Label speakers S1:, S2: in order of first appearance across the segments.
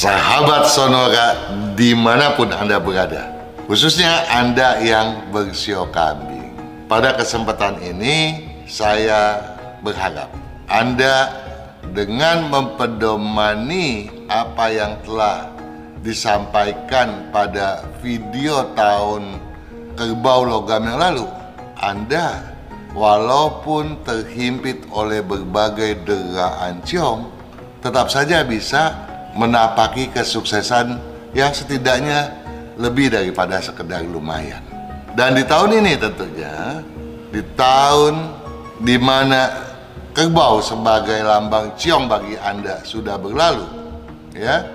S1: sahabat Sonora di mana pun Anda berada, khususnya Anda yang bersio kambing. Pada kesempatan ini, saya berharap Anda dengan mempedomani apa yang telah disampaikan pada video tahun kerbau logam yang lalu, Anda walaupun terhimpit oleh berbagai deraan ciong, tetap saja bisa menapaki kesuksesan yang setidaknya lebih daripada sekedar lumayan. Dan di tahun ini tentunya, di tahun di mana kerbau sebagai lambang ciong bagi Anda sudah berlalu, ya,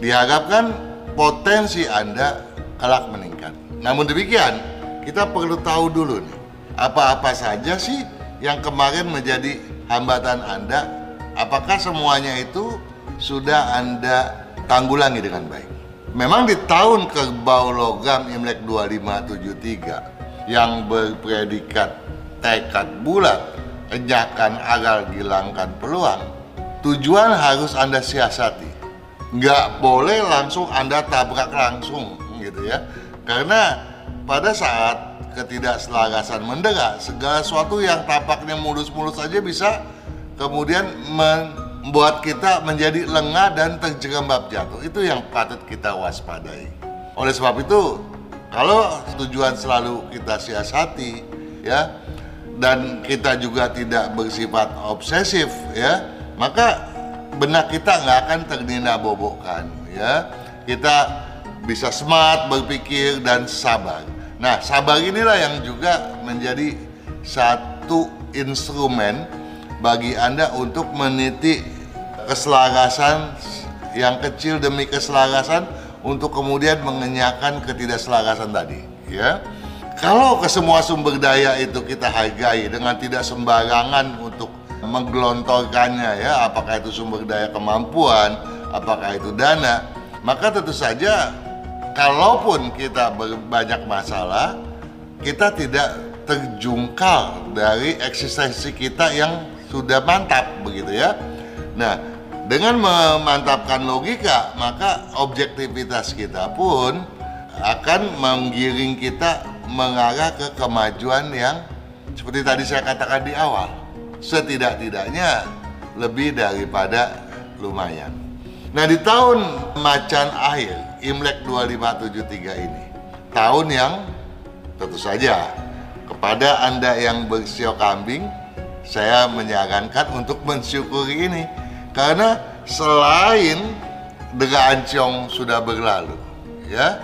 S1: diharapkan potensi Anda kelak meningkat. Namun demikian, kita perlu tahu dulu nih, apa-apa saja sih yang kemarin menjadi hambatan Anda? Apakah semuanya itu sudah Anda tanggulangi dengan baik. Memang di tahun kerbau logam Imlek 2573 yang berpredikat tekad bulat, ejakan agar gilangkan peluang, tujuan harus Anda siasati. Nggak boleh langsung Anda tabrak langsung gitu ya. Karena pada saat ketidakselarasan mendera, segala sesuatu yang tampaknya mulus-mulus saja bisa kemudian men membuat kita menjadi lengah dan terjerembab jatuh. Itu yang patut kita waspadai. Oleh sebab itu, kalau tujuan selalu kita siasati, ya, dan kita juga tidak bersifat obsesif, ya, maka benak kita nggak akan ternina bobokkan, ya. Kita bisa smart berpikir dan sabar. Nah, sabar inilah yang juga menjadi satu instrumen bagi Anda untuk meniti keselarasan yang kecil demi keselarasan untuk kemudian mengenyahkan ketidakselarasan tadi ya. Kalau ke semua sumber daya itu kita hargai dengan tidak sembarangan untuk menggelontorkannya ya apakah itu sumber daya kemampuan apakah itu dana maka tentu saja kalaupun kita banyak masalah kita tidak terjungkal dari eksistensi kita yang sudah mantap begitu ya. Nah dengan memantapkan logika, maka objektivitas kita pun akan menggiring kita mengarah ke kemajuan yang seperti tadi saya katakan di awal. Setidak-tidaknya lebih daripada lumayan. Nah di tahun macan akhir Imlek 2573 ini, tahun yang tentu saja kepada Anda yang bersio kambing, saya menyarankan untuk mensyukuri ini karena selain Dega Ancong sudah berlalu, ya,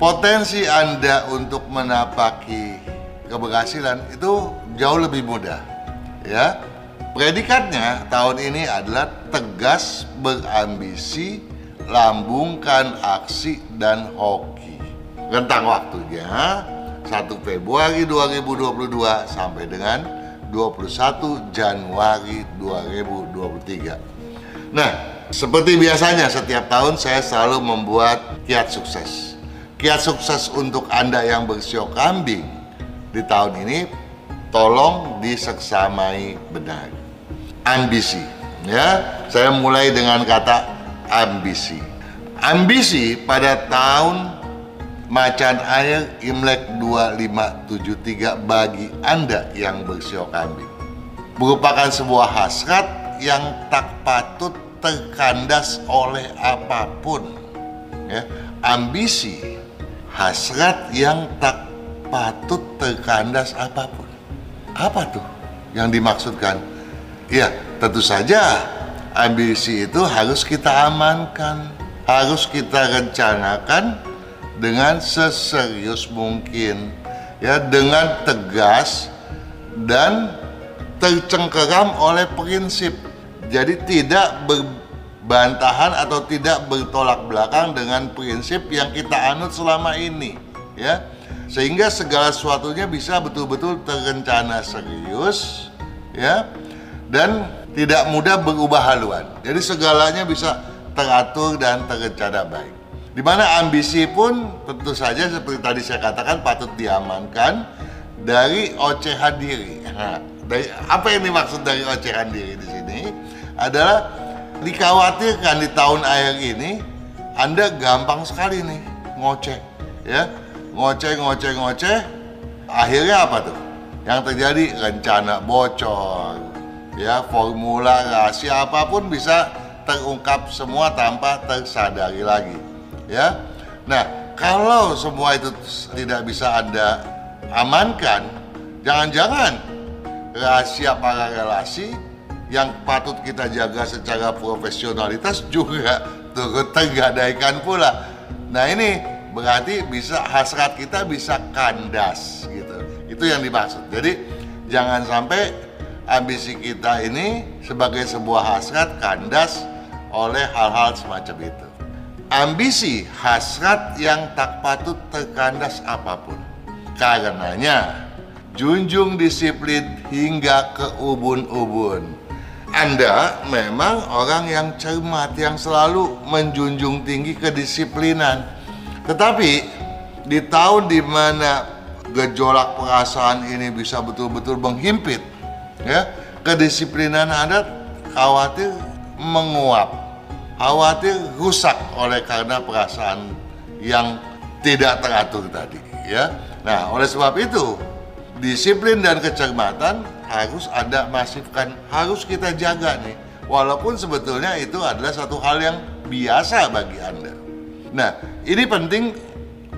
S1: potensi Anda untuk menapaki keberhasilan itu jauh lebih mudah, ya. Predikatnya tahun ini adalah tegas berambisi, lambungkan aksi dan hoki. Rentang waktunya 1 Februari 2022 sampai dengan 21 Januari 2023. Nah, seperti biasanya setiap tahun saya selalu membuat kiat sukses. Kiat sukses untuk Anda yang bersiok kambing di tahun ini tolong diseksamai benar. Ambisi, ya. Saya mulai dengan kata ambisi. Ambisi pada tahun macan air Imlek 2573 bagi Anda yang bersiok kambing merupakan sebuah hasrat yang tak patut terkandas oleh apa pun. Ya, ambisi, hasrat yang tak patut terkandas apa pun. Apa tuh yang dimaksudkan? Ya, tentu saja ambisi itu harus kita amankan, harus kita rencanakan dengan seserius mungkin, ya dengan tegas dan tercengkeram oleh prinsip jadi tidak berbantahan atau tidak bertolak belakang dengan prinsip yang kita anut selama ini, ya. Sehingga segala sesuatunya bisa betul-betul terencana serius, ya. Dan tidak mudah berubah haluan. Jadi segalanya bisa teratur dan terencana baik. Di mana ambisi pun tentu saja seperti tadi saya katakan patut diamankan dari ocehan diri. Nah, dari, apa yang dimaksud dari ocehan diri di sini? Adalah dikhawatirkan di tahun air ini Anda gampang sekali nih ngoceh ya. Ngoceh ngoceh ngoceh. Akhirnya apa tuh? Yang terjadi rencana bocor ya. Formula rahasia apa pun bisa terungkap semua tanpa tersadari lagi ya. Nah kalau semua itu tidak bisa anda amankan jangan-jangan rahasia para relasi yang patut kita jaga secara profesionalitas juga. Turut tergadaikan pula. Nah ini berarti bisa hasrat kita bisa kandas gitu. Itu yang dimaksud. Jadi jangan sampai ambisi kita ini sebagai sebuah hasrat kandas oleh hal-hal semacam itu. Ambisi hasrat yang tak patut terkandas apa pun. Karenanya junjung disiplin hingga ke ubun-ubun anda memang orang yang cermat yang selalu menjunjung tinggi kedisiplinan tetapi di tahun di mana gejolak perasaan ini bisa betul-betul menghimpit, ya kedisiplinan Anda khawatir menguap, khawatir rusak oleh karena perasaan yang tidak teratur tadi, ya. Nah, oleh sebab itu disiplin dan kecermatan harus ada masifkan, harus kita jaga nih. Walaupun sebetulnya itu adalah satu hal yang biasa bagi Anda. Nah, ini penting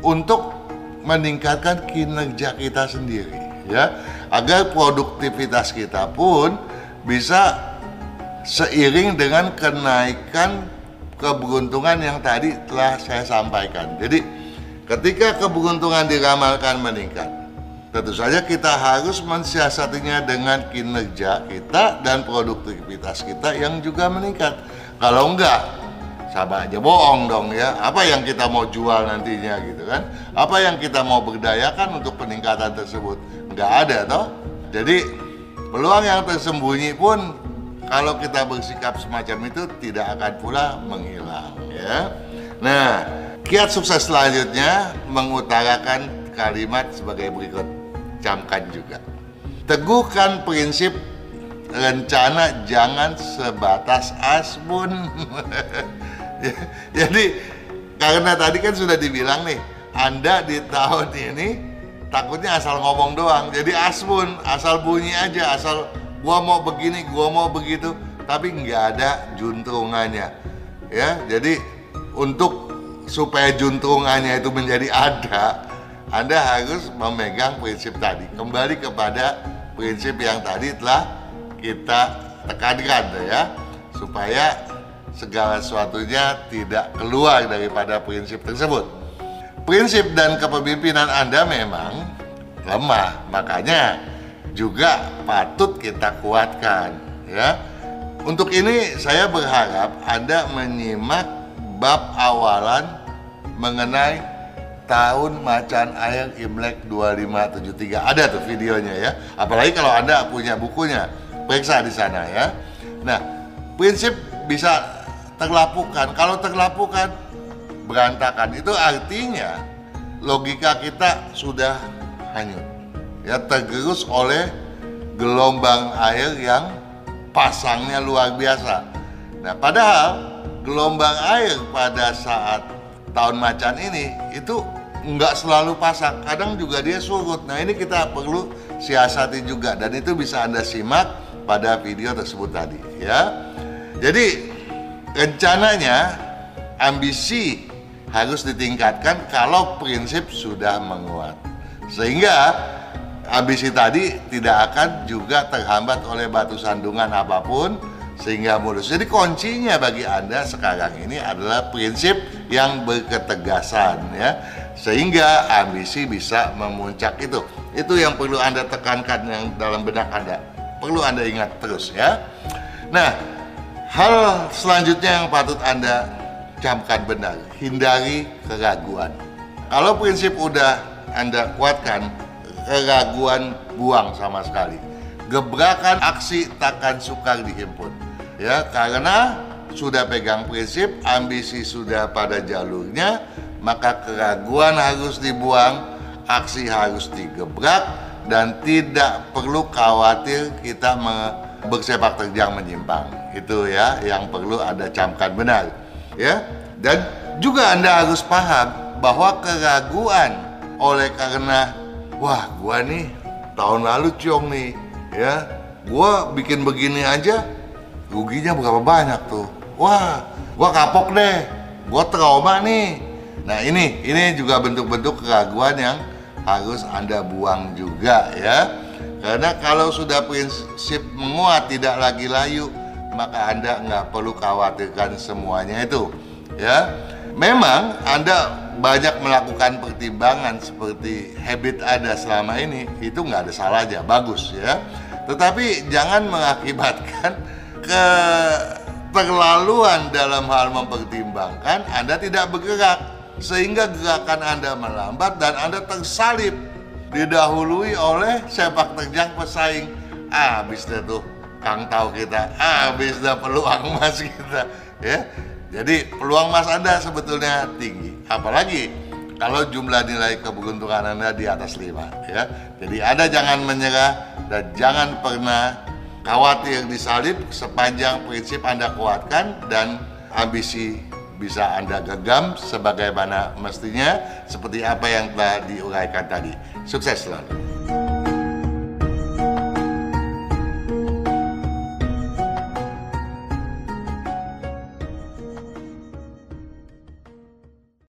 S1: untuk meningkatkan kinerja kita sendiri ya, agar produktivitas kita pun bisa seiring dengan kenaikan keberuntungan yang tadi telah saya sampaikan. Jadi, ketika keberuntungan diramalkan meningkat, tentu saja kita harus mensiasatinya dengan kinerja kita dan produktivitas kita yang juga meningkat. Kalau enggak, sama aja bohong dong ya. Apa yang kita mau jual nantinya gitu kan? Apa yang kita mau berdayakan untuk peningkatan tersebut? Nggak ada toh. Jadi peluang yang tersembunyi pun kalau kita bersikap semacam itu tidak akan pula menghilang ya. Nah, kiat sukses selanjutnya mengutarakan kalimat sebagai berikut. Camkan juga. Teguhkan prinsip rencana jangan sebatas asbun. Jadi karena tadi kan sudah dibilang nih, Anda di tahun ini takutnya asal ngomong doang. Jadi asbun, asal bunyi aja, asal gua mau begini, gua mau begitu, tapi nggak ada juntrungannya. Ya, jadi untuk supaya juntrungannya itu menjadi ada, Anda harus memegang prinsip tadi. Kembali kepada prinsip yang tadi telah kita tekankan ya, supaya segala sesuatunya tidak keluar daripada prinsip tersebut. Prinsip dan kepemimpinan Anda memang lemah, makanya juga patut kita kuatkan, ya. Untuk ini saya berharap Anda menyimak bab awalan mengenai tahun macan air Imlek 2573. Ada tuh videonya ya. Apalagi kalau Anda punya bukunya, periksa di sana ya. Nah, prinsip bisa terlapukan. Kalau terlapukan berantakan itu artinya logika kita sudah hanyut. Ya tergerus oleh gelombang air yang pasangnya luar biasa. Nah, padahal gelombang air pada saat tahun macan ini itu nggak selalu pasang, kadang juga dia surut. Nah, ini kita perlu siasati juga dan itu bisa Anda simak pada video tersebut tadi ya. Jadi rencananya ambisi harus ditingkatkan kalau prinsip sudah menguat. Sehingga ambisi tadi tidak akan juga terhambat oleh batu sandungan apa pun sehingga mulus. Jadi kuncinya bagi Anda sekarang ini adalah prinsip yang berketegasan ya. Sehingga ambisi bisa memuncak itu. Itu yang perlu Anda tekankan yang dalam benak Anda. Perlu Anda ingat terus ya. Nah, Hal selanjutnya yang patut Anda camkan benar, hindari keraguan. Kalau prinsip udah Anda kuatkan, keraguan buang sama sekali. Gebrakan aksi takkan sukar dihimpun. Ya, karena sudah pegang prinsip, ambisi sudah pada jalurnya, maka keraguan harus dibuang, aksi harus digebrak dan tidak perlu khawatir kita bersepak terjang menyimpang. Itu ya yang perlu Anda camkan benar. Ya. Dan juga Anda harus paham bahwa keraguan oleh karena wah gua nih tahun lalu ciong nih ya gua bikin begini aja ruginya berapa banyak tuh wah gua kapok deh gua trauma nih nah ini ini juga bentuk-bentuk keraguan yang harus anda buang juga ya. Karena kalau sudah prinsip menguat tidak lagi layu maka anda nggak perlu khawatirkan semuanya itu ya. Memang anda banyak melakukan pertimbangan seperti habit ada selama ini itu nggak ada salahnya bagus ya. Tetapi jangan mengakibatkan keterlaluan dalam hal mempertimbangkan Anda tidak bergerak sehingga gerakan Anda melambat dan Anda tersalib didahului oleh sepak terjang pesaing habis deh tuh Kang tahu kita habis dah peluang emas kita ya jadi peluang emas Anda sebetulnya tinggi. Apalagi kalau jumlah nilai keberuntungan Anda di atas 5 ya. Jadi Anda jangan menyerah dan jangan pernah khawatir disalib sepanjang prinsip Anda kuatkan dan ambisi bisa Anda gegam sebagaimana mestinya seperti apa yang telah diuraikan tadi. Sukses selalu.